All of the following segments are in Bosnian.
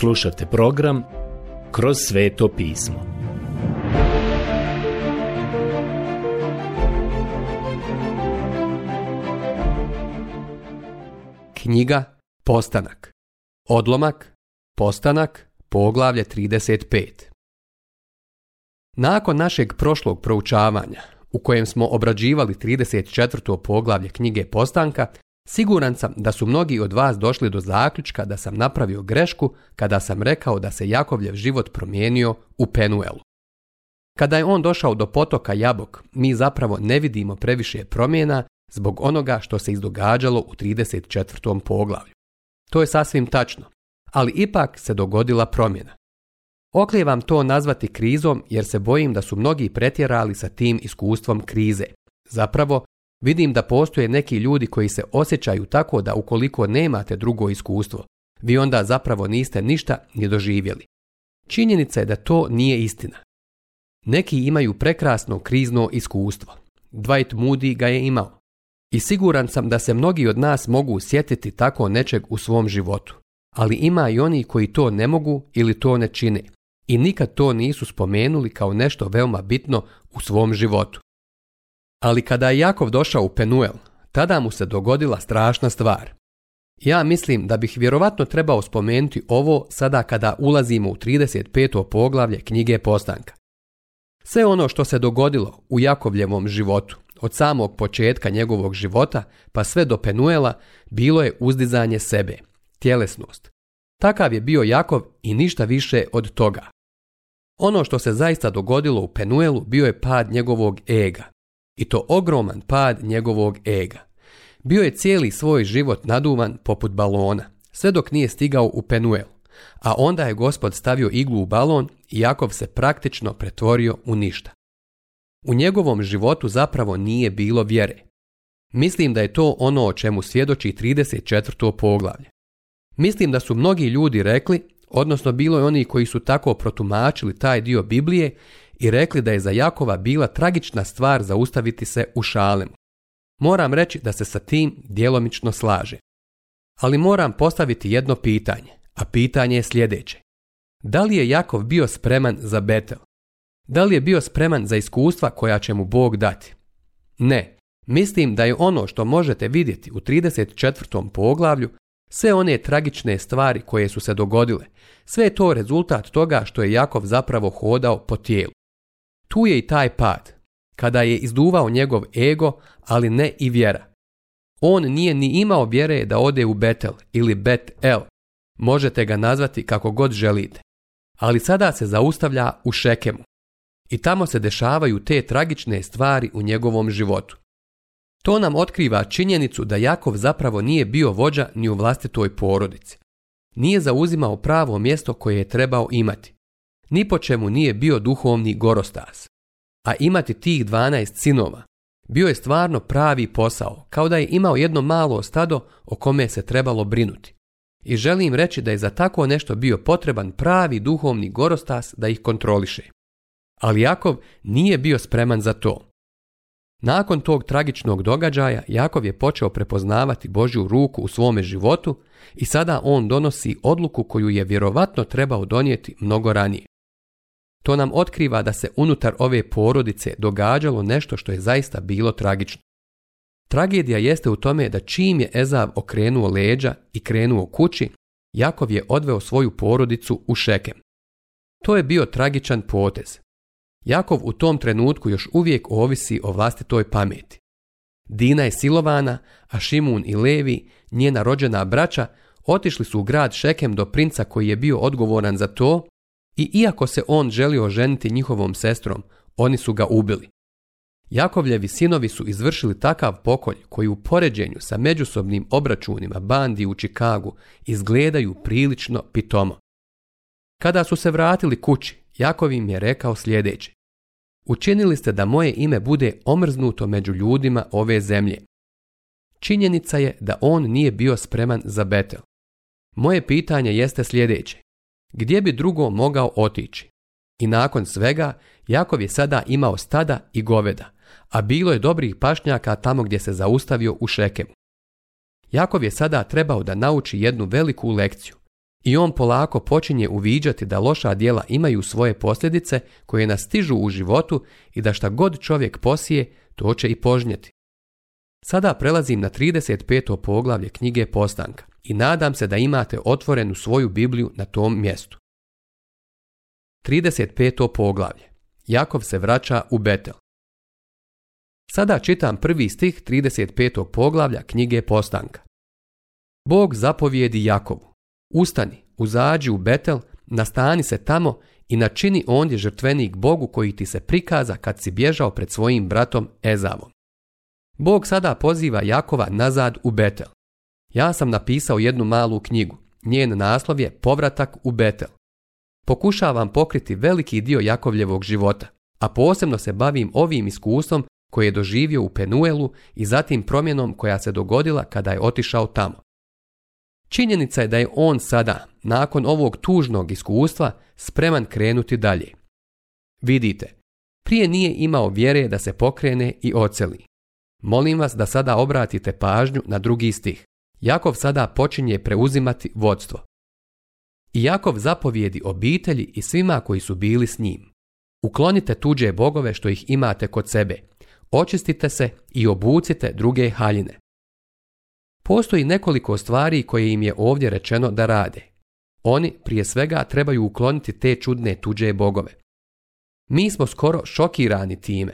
Slušajte program Kroz sveto pismo. Knjiga Postanak. Odlomak Postanak, poglavlje 35. Nakon našeg prošlog proučavanja, u kojem smo obrađivali 34. poglavlje knjige Postanka, Siguran sam da su mnogi od vas došli do zaključka da sam napravio grešku kada sam rekao da se Jakovljev život promijenio u Penuelu. Kada je on došao do potoka Jabok, mi zapravo ne vidimo previše promjena zbog onoga što se izdogađalo u 34. poglavlju. To je sasvim tačno, ali ipak se dogodila promjena. Oklijevam to nazvati krizom jer se bojim da su mnogi pretjerali sa tim iskustvom krize. Zapravo, Vidim da postoje neki ljudi koji se osjećaju tako da ukoliko nemate drugo iskustvo, vi onda zapravo niste ništa ni doživjeli. Činjenica je da to nije istina. Neki imaju prekrasno krizno iskustvo. Dwight Moody ga je imao. I siguran sam da se mnogi od nas mogu sjetiti tako nečeg u svom životu. Ali ima i oni koji to ne mogu ili to ne čine. I nikad to nisu spomenuli kao nešto veoma bitno u svom životu. Ali kada je Jakov došao u Penuel, tada mu se dogodila strašna stvar. Ja mislim da bih vjerovatno trebao spomenuti ovo sada kada ulazimo u 35. poglavlje knjige Postanka. Sve ono što se dogodilo u Jakovljevom životu, od samog početka njegovog života pa sve do Penuela, bilo je uzdizanje sebe, tjelesnost. Takav je bio Jakov i ništa više od toga. Ono što se zaista dogodilo u Penuelu bio je pad njegovog ega, i to ogroman pad njegovog ega. Bio je cijeli svoj život naduvan poput balona, sve dok nije stigao u Penuel. A onda je gospod stavio iglu u balon i Jakov se praktično pretvorio u ništa. U njegovom životu zapravo nije bilo vjere. Mislim da je to ono o čemu svjedoči 34. poglavlje. Mislim da su mnogi ljudi rekli, odnosno bilo je oni koji su tako protumačili taj dio Biblije, i rekli da je za Jakova bila tragična stvar zaustaviti se u šalemu. Moram reći da se sa tim djelomično slaže. Ali moram postaviti jedno pitanje, a pitanje je sljedeće. Da li je Jakov bio spreman za Betel? Da li je bio spreman za iskustva koja će mu Bog dati? Ne, mislim da je ono što možete vidjeti u 34. poglavlju sve one tragične stvari koje su se dogodile, sve je to rezultat toga što je Jakov zapravo hodao po tijelu. Tu je i taj pad, kada je izduvao njegov ego, ali ne i vjera. On nije ni imao vjere da ode u Betel ili Bet-El, možete ga nazvati kako god želite. Ali sada se zaustavlja u Šekemu i tamo se dešavaju te tragične stvari u njegovom životu. To nam otkriva činjenicu da Jakov zapravo nije bio vođa ni u vlastitoj porodici. Nije zauzimao pravo mjesto koje je trebao imati ni po čemu nije bio duhovni gorostas. A imati tih 12 sinova bio je stvarno pravi posao, kao da je imao jedno malo stado o kome se trebalo brinuti. I želim reći da je za tako nešto bio potreban pravi duhovni gorostas da ih kontroliše. Ali Jakov nije bio spreman za to. Nakon tog tragičnog događaja Jakov je počeo prepoznavati Božju ruku u svome životu i sada on donosi odluku koju je vjerovatno trebao donijeti mnogo ranije. To nam otkriva da se unutar ove porodice događalo nešto što je zaista bilo tragično. Tragedija jeste u tome da čim je Ezav okrenuo leđa i krenuo kući, Jakov je odveo svoju porodicu u Šekem. To je bio tragičan potez. Jakov u tom trenutku još uvijek ovisi o vlastitoj pameti. Dina je silovana, a Šimun i Levi, njena rođena braća, otišli su u grad Šekem do princa koji je bio odgovoran za to i iako se on želio ženiti njihovom sestrom, oni su ga ubili. Jakovljevi sinovi su izvršili takav pokolj koji u poređenju sa međusobnim obračunima bandi u Čikagu izgledaju prilično pitomo. Kada su se vratili kući, Jakov im je rekao sljedeće. Učinili ste da moje ime bude omrznuto među ljudima ove zemlje. Činjenica je da on nije bio spreman za Betel. Moje pitanje jeste sljedeće. Gdje bi drugo mogao otići? I nakon svega, Jakov je sada imao stada i goveda, a bilo je dobrih pašnjaka tamo gdje se zaustavio u Šekemu. Jakov je sada trebao da nauči jednu veliku lekciju i on polako počinje uviđati da loša djela imaju svoje posljedice koje nas stižu u životu i da šta god čovjek posije, to će i požnjeti. Sada prelazim na 35. poglavlje knjige Postanka i nadam se da imate otvorenu svoju Bibliju na tom mjestu. 35. poglavlje Jakov se vraća u Betel Sada čitam prvi stih 35. poglavlja knjige Postanka. Bog zapovijedi Jakovu. Ustani, uzađi u Betel, nastani se tamo i načini ondje žrtvenik Bogu koji ti se prikaza kad si bježao pred svojim bratom Ezavom. Bog sada poziva Jakova nazad u Betel. Ja sam napisao jednu malu knjigu. Njen naslov je Povratak u Betel. Pokušavam pokriti veliki dio Jakovljevog života, a posebno se bavim ovim iskustvom koje je doživio u Penuelu i zatim promjenom koja se dogodila kada je otišao tamo. Činjenica je da je on sada, nakon ovog tužnog iskustva, spreman krenuti dalje. Vidite, prije nije imao vjere da se pokrene i oceli. Molim vas da sada obratite pažnju na drugi stih. Jakov sada počinje preuzimati vodstvo. I Jakov zapovijedi obitelji i svima koji su bili s njim. Uklonite tuđe bogove što ih imate kod sebe. Očistite se i obucite druge haljine. Postoji nekoliko stvari koje im je ovdje rečeno da rade. Oni prije svega trebaju ukloniti te čudne tuđe bogove. Mi smo skoro šokirani time.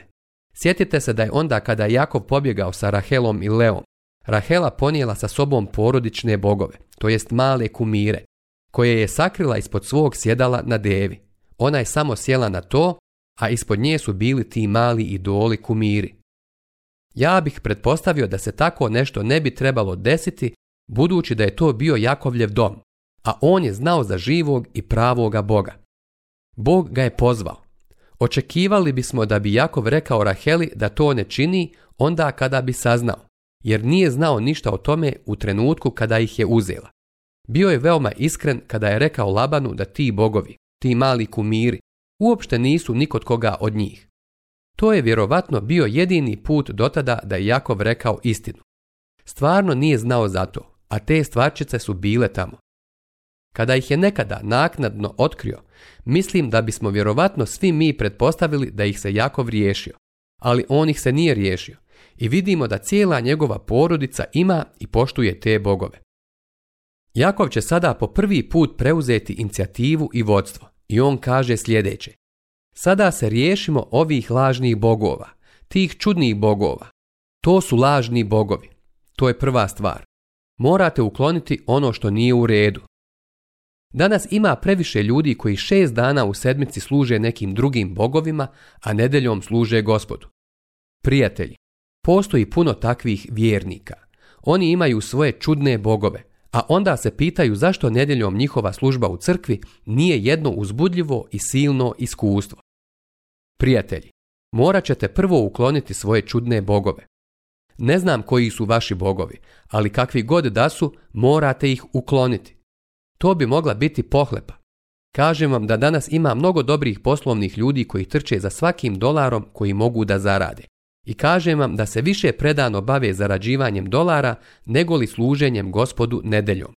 Sjetite se da je onda kada Jakov pobjegao sa Rahelom i Leom, Rahela ponijela sa sobom porodične bogove, to jest male kumire, koje je sakrila ispod svog sjedala na devi. Ona je samo sjela na to, a ispod nje su bili ti mali idoli kumiri. Ja bih pretpostavio da se tako nešto ne bi trebalo desiti, budući da je to bio Jakovljev dom, a on je znao za živog i pravoga Boga. Bog ga je pozvao. Očekivali bismo da bi Jakov rekao Raheli da to ne čini onda kada bi saznao jer nije znao ništa o tome u trenutku kada ih je uzela. Bio je veoma iskren kada je rekao Labanu da ti bogovi, ti mali kumiri, uopšte nisu nikod koga od njih. To je vjerovatno bio jedini put dotada da je Jakov rekao istinu. Stvarno nije znao za to, a te stvarčice su bile tamo. Kada ih je nekada naknadno otkrio, mislim da bismo vjerovatno svi mi pretpostavili da ih se Jakov riješio, ali on ih se nije riješio i vidimo da cijela njegova porodica ima i poštuje te bogove. Jakov će sada po prvi put preuzeti inicijativu i vodstvo i on kaže sljedeće. Sada se riješimo ovih lažnih bogova, tih čudnih bogova. To su lažni bogovi. To je prva stvar. Morate ukloniti ono što nije u redu. Danas ima previše ljudi koji šest dana u sedmici služe nekim drugim bogovima, a nedeljom služe gospodu. Prijatelji, Postoji puno takvih vjernika. Oni imaju svoje čudne bogove, a onda se pitaju zašto nedjeljom njihova služba u crkvi nije jedno uzbudljivo i silno iskustvo. Prijatelji, morat ćete prvo ukloniti svoje čudne bogove. Ne znam koji su vaši bogovi, ali kakvi god da su, morate ih ukloniti. To bi mogla biti pohlepa. Kažem vam da danas ima mnogo dobrih poslovnih ljudi koji trče za svakim dolarom koji mogu da zarade. I kažem vam da se više predano bave zarađivanjem dolara nego li služenjem gospodu nedeljom.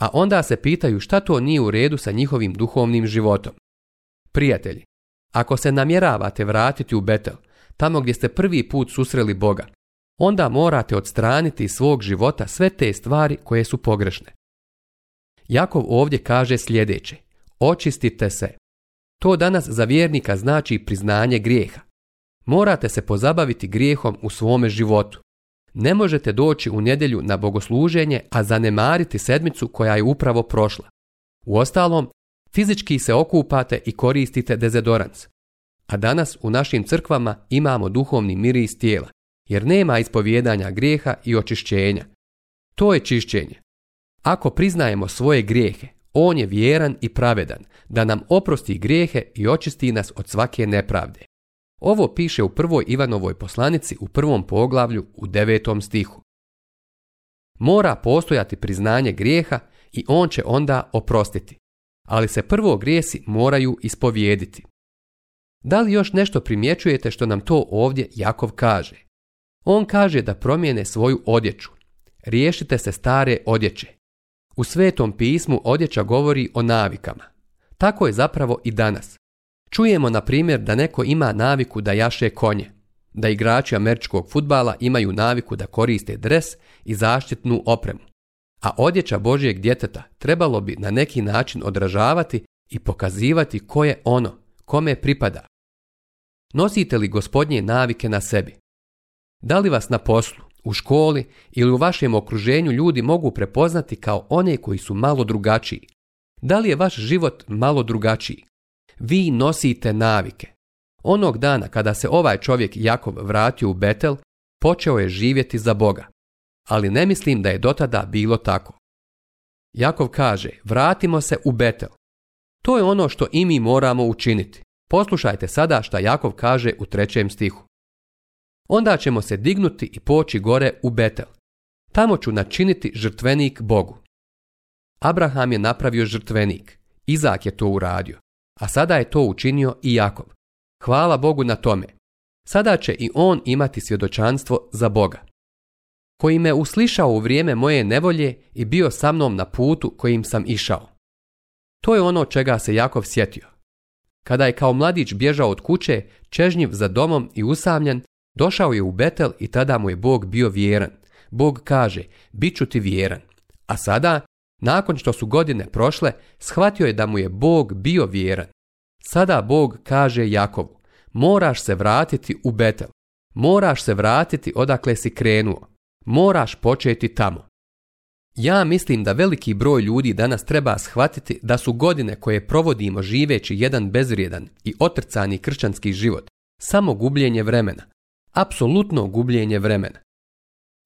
A onda se pitaju šta to nije u redu sa njihovim duhovnim životom. Prijatelji, ako se namjeravate vratiti u Betel, tamo gdje ste prvi put susreli Boga, onda morate odstraniti iz svog života sve te stvari koje su pogrešne. Jakov ovdje kaže sljedeće, očistite se. To danas za vjernika znači priznanje grijeha. Morate se pozabaviti grijehom u svome životu. Ne možete doći u nedjelju na bogosluženje, a zanemariti sedmicu koja je upravo prošla. Uostalom, fizički se okupate i koristite dezedorans. A danas u našim crkvama imamo duhovni miris tijela, jer nema ispovjedanja grijeha i očišćenja. To je čišćenje. Ako priznajemo svoje grijehe, on je vjeran i pravedan, da nam oprosti grijehe i očisti nas od svake nepravde. Ovo piše u prvoj Ivanovoj poslanici u prvom poglavlju u devetom stihu. Mora postojati priznanje grijeha i on će onda oprostiti, ali se prvo grijesi moraju ispovijediti. Da li još nešto primjećujete što nam to ovdje Jakov kaže? On kaže da promijene svoju odjeću. Riješite se stare odjeće. U svetom pismu odjeća govori o navikama. Tako je zapravo i danas. Čujemo na primjer da neko ima naviku da jaše konje, da igrači američkog futbala imaju naviku da koriste dres i zaštitnu opremu, a odjeća Božijeg djeteta trebalo bi na neki način odražavati i pokazivati ko je ono, kome pripada. Nosite li gospodnje navike na sebi? Da li vas na poslu, u školi ili u vašem okruženju ljudi mogu prepoznati kao one koji su malo drugačiji? Da li je vaš život malo drugačiji? vi nosite navike. Onog dana kada se ovaj čovjek Jakov vratio u Betel, počeo je živjeti za Boga. Ali ne mislim da je dotada bilo tako. Jakov kaže, vratimo se u Betel. To je ono što i mi moramo učiniti. Poslušajte sada šta Jakov kaže u trećem stihu. Onda ćemo se dignuti i poći gore u Betel. Tamo ću načiniti žrtvenik Bogu. Abraham je napravio žrtvenik. Izak je to uradio a sada je to učinio i Jakov. Hvala Bogu na tome. Sada će i on imati svjedočanstvo za Boga. Koji me uslišao u vrijeme moje nevolje i bio sa mnom na putu kojim sam išao. To je ono čega se Jakov sjetio. Kada je kao mladić bježao od kuće, čežnjiv za domom i usamljen, došao je u Betel i tada mu je Bog bio vjeran. Bog kaže, bit ću ti vjeran. A sada nakon što su godine prošle, shvatio je da mu je Bog bio vjeran. Sada Bog kaže Jakovu, moraš se vratiti u Betel, moraš se vratiti odakle si krenuo, moraš početi tamo. Ja mislim da veliki broj ljudi danas treba shvatiti da su godine koje provodimo živeći jedan bezvrijedan i otrcani kršćanski život samo gubljenje vremena, apsolutno gubljenje vremena.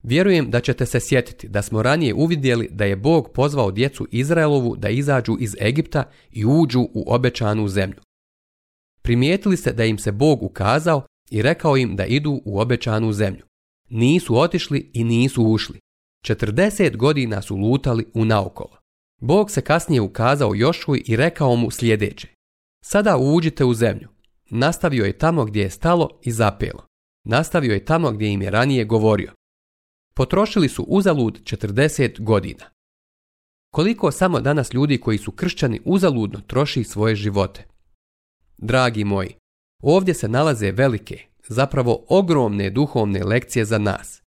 Vjerujem da ćete se sjetiti da smo ranije uvidjeli da je Bog pozvao djecu Izraelovu da izađu iz Egipta i uđu u obećanu zemlju. Primijetili ste da im se Bog ukazao i rekao im da idu u obećanu zemlju. Nisu otišli i nisu ušli. 40 godina su lutali u naokolo. Bog se kasnije ukazao Jošu i rekao mu sljedeće. Sada uđite u zemlju. Nastavio je tamo gdje je stalo i zapelo. Nastavio je tamo gdje im je ranije govorio. Potrošili su uzalud 40 godina. Koliko samo danas ljudi koji su kršćani uzaludno troši svoje živote. Dragi moji, ovdje se nalaze velike, zapravo ogromne duhovne lekcije za nas.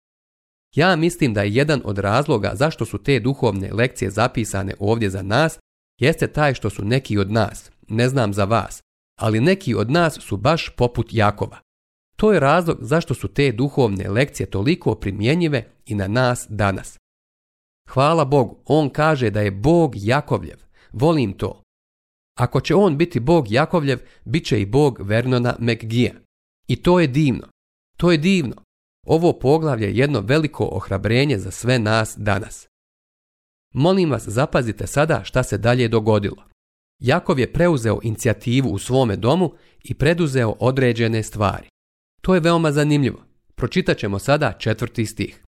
Ja mislim da je jedan od razloga zašto su te duhovne lekcije zapisane ovdje za nas jeste taj što su neki od nas, ne znam za vas, ali neki od nas su baš poput Jakova. To je razlog zašto su te duhovne lekcije toliko primjenjive i na nas danas. Hvala Bogu, on kaže da je Bog Jakovljev. Volim to. Ako će on biti Bog Jakovljev, bit će i Bog Vernona McGee. I to je divno. To je divno. Ovo poglavlje je jedno veliko ohrabrenje za sve nas danas. Molim vas, zapazite sada šta se dalje dogodilo. Jakov je preuzeo inicijativu u svome domu i preduzeo određene stvari. To je veoma zanimljivo. Pročitat ćemo sada četvrti stih.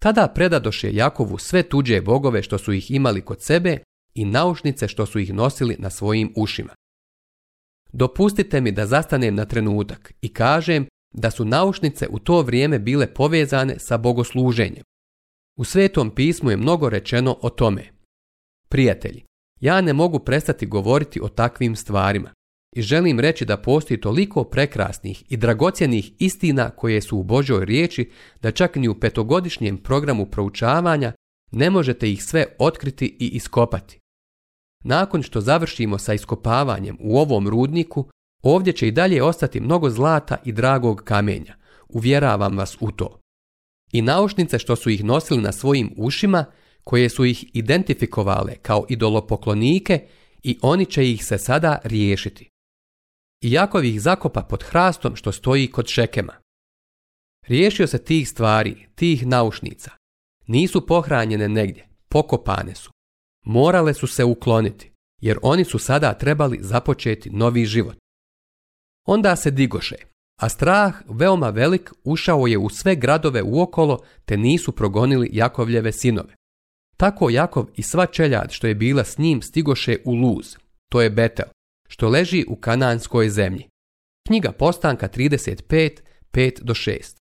Tada predadoše Jakovu sve tuđe bogove što su ih imali kod sebe i naušnice što su ih nosili na svojim ušima. Dopustite mi da zastanem na trenutak i kažem da su naušnice u to vrijeme bile povezane sa bogosluženjem. U Svetom pismu je mnogo rečeno o tome. Prijatelji, ja ne mogu prestati govoriti o takvim stvarima. I želim reći da postoji toliko prekrasnih i dragocjenih istina koje su u Božoj riječi da čak ni u petogodišnjem programu proučavanja ne možete ih sve otkriti i iskopati. Nakon što završimo sa iskopavanjem u ovom rudniku, ovdje će i dalje ostati mnogo zlata i dragog kamenja. Uvjeravam vas u to. I naušnice što su ih nosili na svojim ušima, koje su ih identifikovale kao idolopoklonike i oni će ih se sada riješiti i Jakov ih zakopa pod hrastom što stoji kod šekema. Riješio se tih stvari, tih naušnica. Nisu pohranjene negdje, pokopane su. Morale su se ukloniti, jer oni su sada trebali započeti novi život. Onda se digoše, a strah veoma velik ušao je u sve gradove uokolo te nisu progonili Jakovljeve sinove. Tako Jakov i sva čeljad što je bila s njim stigoše u Luz, to je Betel, što leži u kananskoj zemlji. Knjiga Postanka 35, 5 do 6.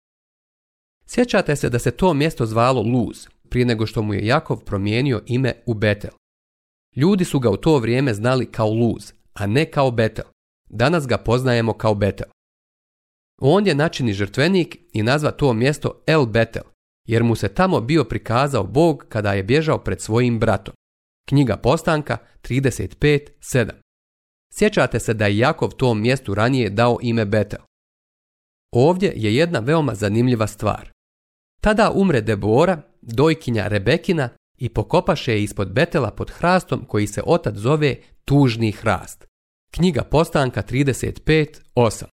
Sjećate se da se to mjesto zvalo Luz, prije nego što mu je Jakov promijenio ime u Betel. Ljudi su ga u to vrijeme znali kao Luz, a ne kao Betel. Danas ga poznajemo kao Betel. On je načini žrtvenik i nazva to mjesto El Betel, jer mu se tamo bio prikazao Bog kada je bježao pred svojim bratom. Knjiga Postanka 7. Sjećate se da je Jakov tom mjestu ranije dao ime Betel. Ovdje je jedna veoma zanimljiva stvar. Tada umre Debora, dojkinja Rebekina i pokopaše je ispod Betela pod hrastom koji se otad zove Tužni hrast. Knjiga Postanka 35.8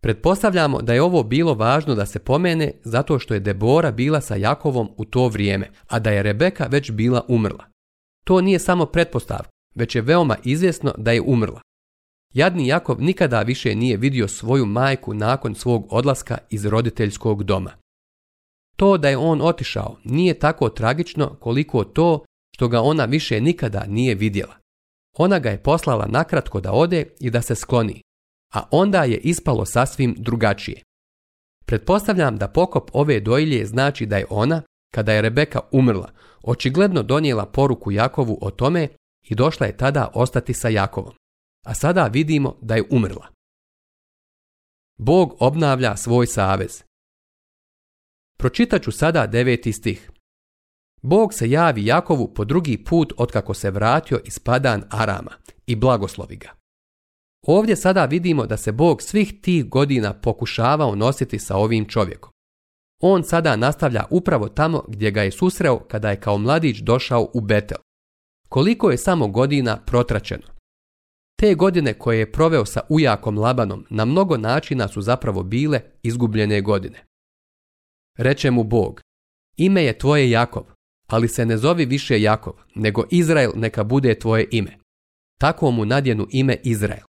Pretpostavljamo da je ovo bilo važno da se pomene zato što je Debora bila sa Jakovom u to vrijeme, a da je Rebeka već bila umrla. To nije samo pretpostavka, već je veoma izvjesno da je umrla. Jadni Jakov nikada više nije vidio svoju majku nakon svog odlaska iz roditeljskog doma. To da je on otišao nije tako tragično koliko to što ga ona više nikada nije vidjela. Ona ga je poslala nakratko da ode i da se skloni, a onda je ispalo sasvim drugačije. Pretpostavljam da pokop ove dojlje znači da je ona, kada je Rebeka umrla, očigledno donijela poruku Jakovu o tome i došla je tada ostati sa Jakovom, a sada vidimo da je umrla. Bog obnavlja svoj savez. Pročitat sada deveti stih. Bog se javi Jakovu po drugi put otkako se vratio iz Padan Arama i blagoslovi ga. Ovdje sada vidimo da se Bog svih tih godina pokušavao nositi sa ovim čovjekom. On sada nastavlja upravo tamo gdje ga je susreo kada je kao mladić došao u Betel koliko je samo godina protračeno. Te godine koje je proveo sa ujakom Labanom na mnogo načina su zapravo bile izgubljene godine. Reče mu Bog, ime je tvoje Jakov, ali se ne zovi više Jakov, nego Izrael neka bude tvoje ime. Tako mu nadjenu ime Izrael.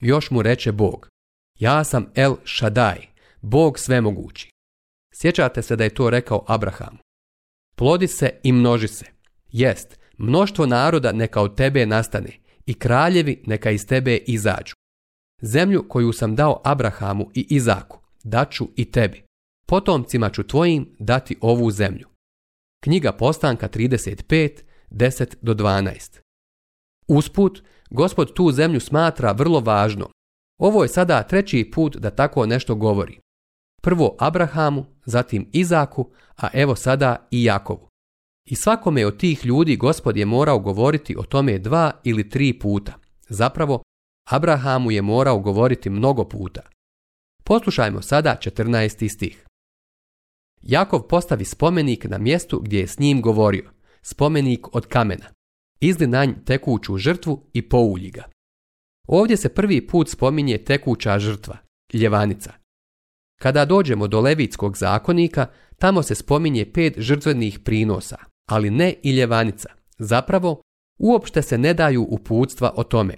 Još mu reče Bog, ja sam El Shaddai, Bog mogući. Sjećate se da je to rekao Abraham. Plodi se i množi se. Jest, Mnoštvo naroda neka od tebe nastane i kraljevi neka iz tebe izađu. Zemlju koju sam dao Abrahamu i Izaku, daću i tebi. Potomcima ću tvojim dati ovu zemlju. Knjiga Postanka 35, 10 do 12. Usput, gospod tu zemlju smatra vrlo važno. Ovo je sada treći put da tako nešto govori. Prvo Abrahamu, zatim Izaku, a evo sada i Jakovu. I svakome od tih ljudi gospod je morao govoriti o tome dva ili tri puta. Zapravo, Abrahamu je morao govoriti mnogo puta. Poslušajmo sada 14. stih. Jakov postavi spomenik na mjestu gdje je s njim govorio, spomenik od kamena. Izli na nj tekuću žrtvu i poulji ga. Ovdje se prvi put spominje tekuća žrtva, ljevanica. Kada dođemo do Levitskog zakonika, tamo se spominje pet žrtvenih prinosa, ali ne i ljevanica. Zapravo, uopšte se ne daju uputstva o tome,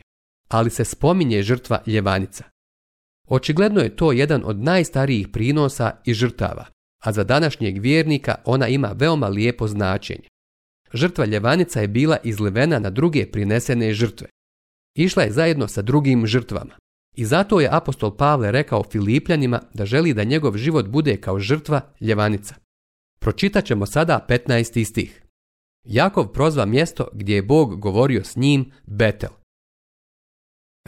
ali se spominje žrtva ljevanica. Očigledno je to jedan od najstarijih prinosa i žrtava, a za današnjeg vjernika ona ima veoma lijepo značenje. Žrtva ljevanica je bila izlevena na druge prinesene žrtve. Išla je zajedno sa drugim žrtvama. I zato je apostol Pavle rekao Filipljanima da želi da njegov život bude kao žrtva ljevanica. Pročitat ćemo sada 15. stih. Jakov prozva mjesto gdje je Bog govorio s njim Betel.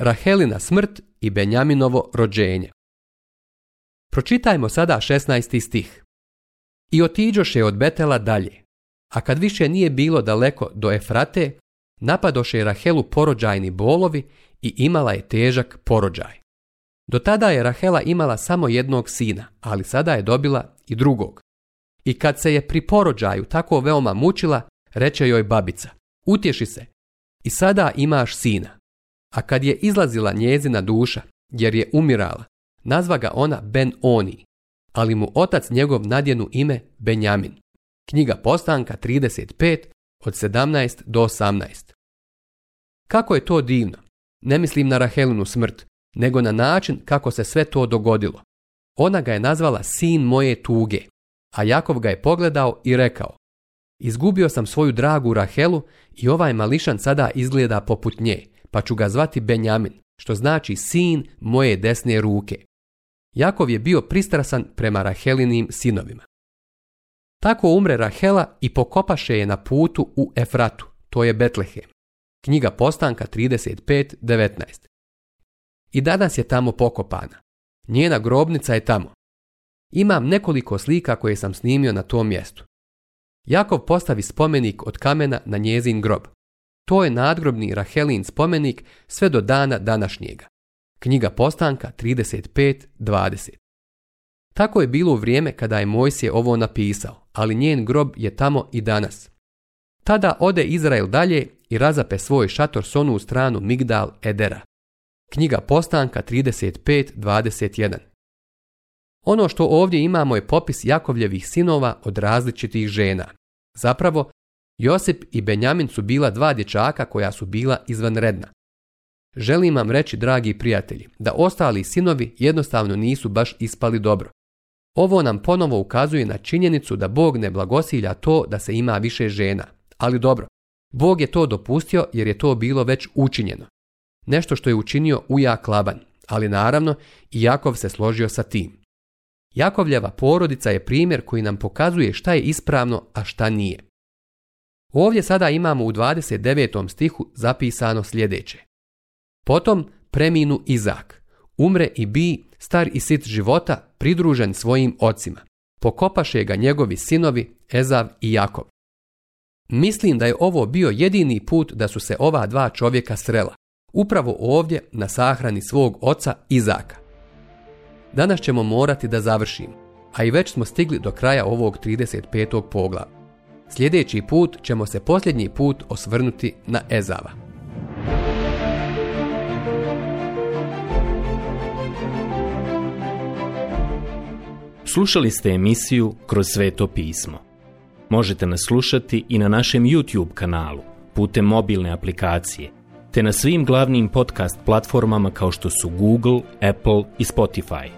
Rahelina smrt i Benjaminovo rođenje. Pročitajmo sada 16. stih. I otiđoše od Betela dalje, a kad više nije bilo daleko do Efrate, napadoše Rahelu porođajni bolovi i imala je težak porođaj. Do tada je Rahela imala samo jednog sina, ali sada je dobila i drugog. I kad se je pri porođaju tako veoma mučila, reče joj babica, utješi se, i sada imaš sina. A kad je izlazila njezina duša, jer je umirala, nazva ga ona Ben Oni, ali mu otac njegov nadjenu ime Benjamin. Knjiga Postanka 35 od 17 do 18. Kako je to divno? Ne mislim na Rahelinu smrt, nego na način kako se sve to dogodilo. Ona ga je nazvala sin moje tuge, a Jakov ga je pogledao i rekao, izgubio sam svoju dragu Rahelu i ovaj mališan sada izgleda poput nje, pa ću ga zvati Benjamin, što znači sin moje desne ruke. Jakov je bio pristrasan prema Rahelinim sinovima. Tako umre Rahela i pokopaše je na putu u Efratu, to je Betlehem. Knjiga Postanka 35.19. I danas je tamo pokopana. Njena grobnica je tamo, imam nekoliko slika koje sam snimio na tom mjestu. Jakov postavi spomenik od kamena na njezin grob. To je nadgrobni Rahelin spomenik sve do dana današnjega. Knjiga Postanka 35.20 Tako je bilo u vrijeme kada je Mojsije ovo napisao, ali njen grob je tamo i danas. Tada ode Izrael dalje i razape svoj šator s onu u stranu Migdal Edera. Knjiga Postanka 35.21 ono što ovdje imamo je popis Jakovljevih sinova od različitih žena. Zapravo, Josip i Benjamin su bila dva dječaka koja su bila izvanredna. Želim vam reći, dragi prijatelji, da ostali sinovi jednostavno nisu baš ispali dobro. Ovo nam ponovo ukazuje na činjenicu da Bog ne blagosilja to da se ima više žena. Ali dobro, Bog je to dopustio jer je to bilo već učinjeno. Nešto što je učinio Ujak Laban, ali naravno i Jakov se složio sa tim. Jakovljeva porodica je primjer koji nam pokazuje šta je ispravno, a šta nije. Ovdje sada imamo u 29. stihu zapisano sljedeće. Potom preminu Izak, umre i bi, star i sit života, pridružen svojim ocima. Pokopaše ga njegovi sinovi Ezav i Jakov. Mislim da je ovo bio jedini put da su se ova dva čovjeka srela. Upravo ovdje na sahrani svog oca Izaka. Danas ćemo morati da završimo, a i već smo stigli do kraja ovog 35. pogla. Sljedeći put ćemo se posljednji put osvrnuti na Ezava. Slušali ste emisiju Kroz sveto pismo. Možete nas slušati i na našem YouTube kanalu putem mobilne aplikacije te na svim glavnim podcast platformama kao što su Google, Apple i Spotify.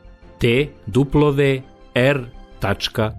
duplode r tačka